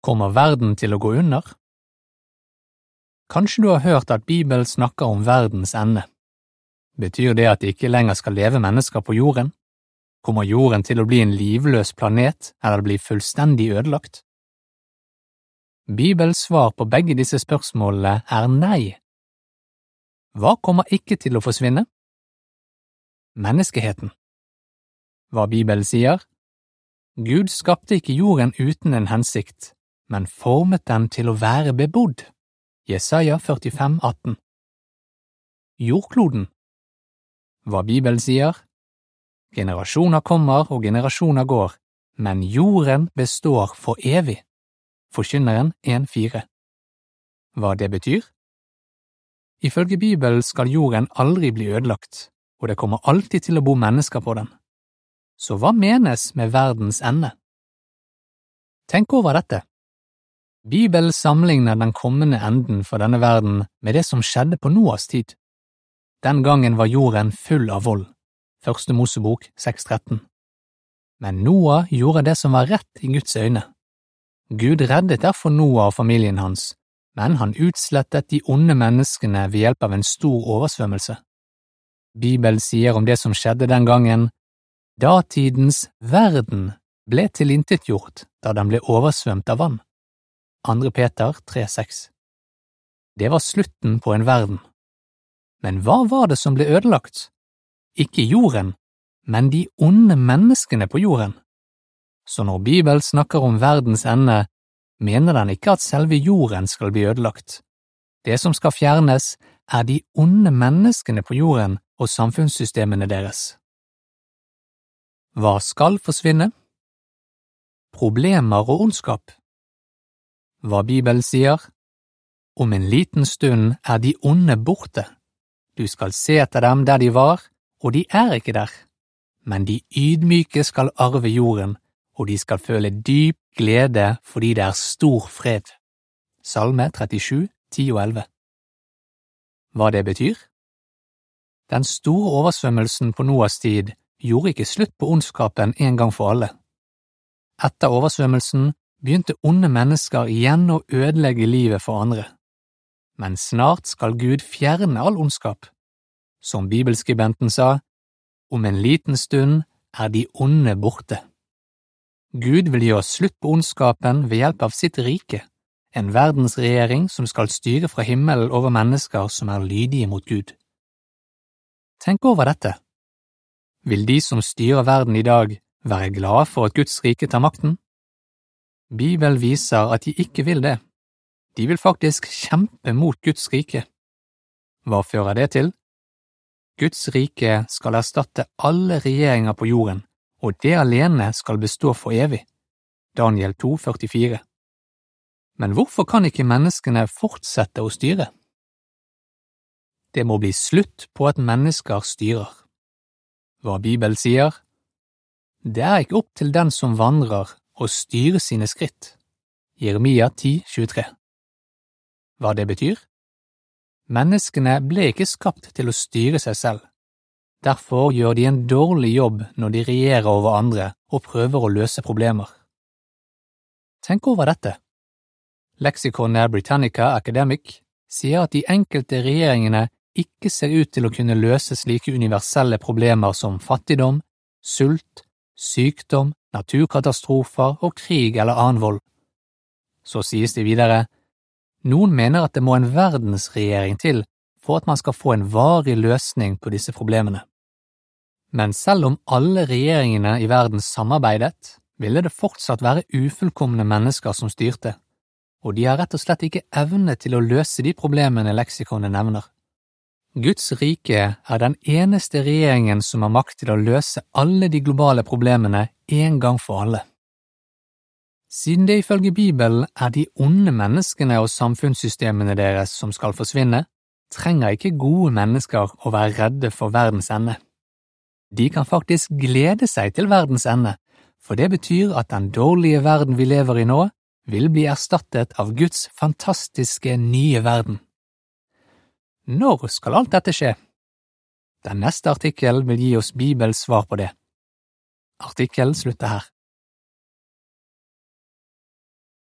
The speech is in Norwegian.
Kommer verden til å gå under? Kanskje du har hørt at Bibelen snakker om verdens ende. Betyr det at det ikke lenger skal leve mennesker på jorden? Kommer jorden til å bli en livløs planet eller bli fullstendig ødelagt? Bibels svar på begge disse spørsmålene er nei. Hva kommer ikke til å forsvinne? Menneskeheten. Hva Bibelen sier? Gud skapte ikke jorden uten en hensikt, men formet den til å være bebodd. Jesaja 45, 18. Jordkloden. Hva Bibelen sier? Generasjoner kommer og generasjoner går, men jorden består for evig. Forkynneren 1,4. Hva det betyr? Ifølge Bibelen skal jorden aldri bli ødelagt, og det kommer alltid til å bo mennesker på den. Så hva menes med verdens ende? Tenk over dette. Bibelen sammenligner den kommende enden for denne verden med det som skjedde på Noas tid. Den gangen var jorden full av vold. Første Mosebok 6.13. Men Noah gjorde det som var rett i Guds øyne. Gud reddet derfor Noah og familien hans, men han utslettet de onde menneskene ved hjelp av en stor oversvømmelse. Bibelen sier om det som skjedde den gangen, datidens verden ble tilintetgjort da den ble oversvømt av vann. 2. Peter 3,6 Det var slutten på en verden. Men hva var det som ble ødelagt? Ikke jorden, men de onde menneskene på jorden. Så når Bibelen snakker om verdens ende, mener den ikke at selve jorden skal bli ødelagt. Det som skal fjernes, er de onde menneskene på jorden og samfunnssystemene deres. Hva skal forsvinne? Problemer og ondskap. Hva Bibelen sier? Om en liten stund er de onde borte. Du skal se etter dem der de var, og de er ikke der. Men de ydmyke skal arve jorden, og de skal føle dyp glede fordi det er stor fred. Salme 37, 10 og 11 Hva det betyr? Den store oversvømmelsen på Noas tid gjorde ikke slutt på ondskapen en gang for alle. Etter oversvømmelsen begynte onde mennesker igjen å ødelegge livet for andre. Men snart skal Gud fjerne all ondskap. Som bibelskribenten sa, om en liten stund er de onde borte. Gud vil gjøre slutt på ondskapen ved hjelp av sitt rike, en verdensregjering som skal styre fra himmelen over mennesker som er lydige mot Gud. Tenk over dette. Vil de som styrer verden i dag, være glade for at Guds rike tar makten? Bibelen viser at de ikke vil det. De vil faktisk kjempe mot Guds rike. Hva fører det til? Guds rike skal erstatte alle regjeringer på jorden, og det alene skal bestå for evig. Daniel 2, 44. Men hvorfor kan ikke menneskene fortsette å styre? Det må bli slutt på at mennesker styrer. Hva Bibelen sier? Det er ikke opp til den som vandrer og styre sine skritt. Jeremia 10, 23 Hva det betyr? Menneskene ble ikke skapt til å styre seg selv. Derfor gjør de en dårlig jobb når de regjerer over andre og prøver å løse problemer. Tenk over dette. Leksikonet Britannica Academic sier at de enkelte regjeringene ikke ser ut til å kunne løse slike universelle problemer som fattigdom, sult, sykdom, naturkatastrofer og krig eller annen vold. Så sies det videre, noen mener at det må en verdensregjering til for at man skal få en varig løsning på disse problemene. Men selv om alle regjeringene i verden samarbeidet, ville det fortsatt være ufullkomne mennesker som styrte, og de har rett og slett ikke evne til å løse de problemene leksikonet nevner. Guds rike er den eneste regjeringen som har makt til å løse alle de globale problemene en gang for alle. Siden det ifølge Bibelen er de onde menneskene og samfunnssystemene deres som skal forsvinne, trenger ikke gode mennesker å være redde for verdens ende. De kan faktisk glede seg til verdens ende, for det betyr at den dårlige verden vi lever i nå, vil bli erstattet av Guds fantastiske nye verden. Når skal alt dette skje? Den neste artikkelen vil gi oss Bibels svar på det. Artikkelen slutter her.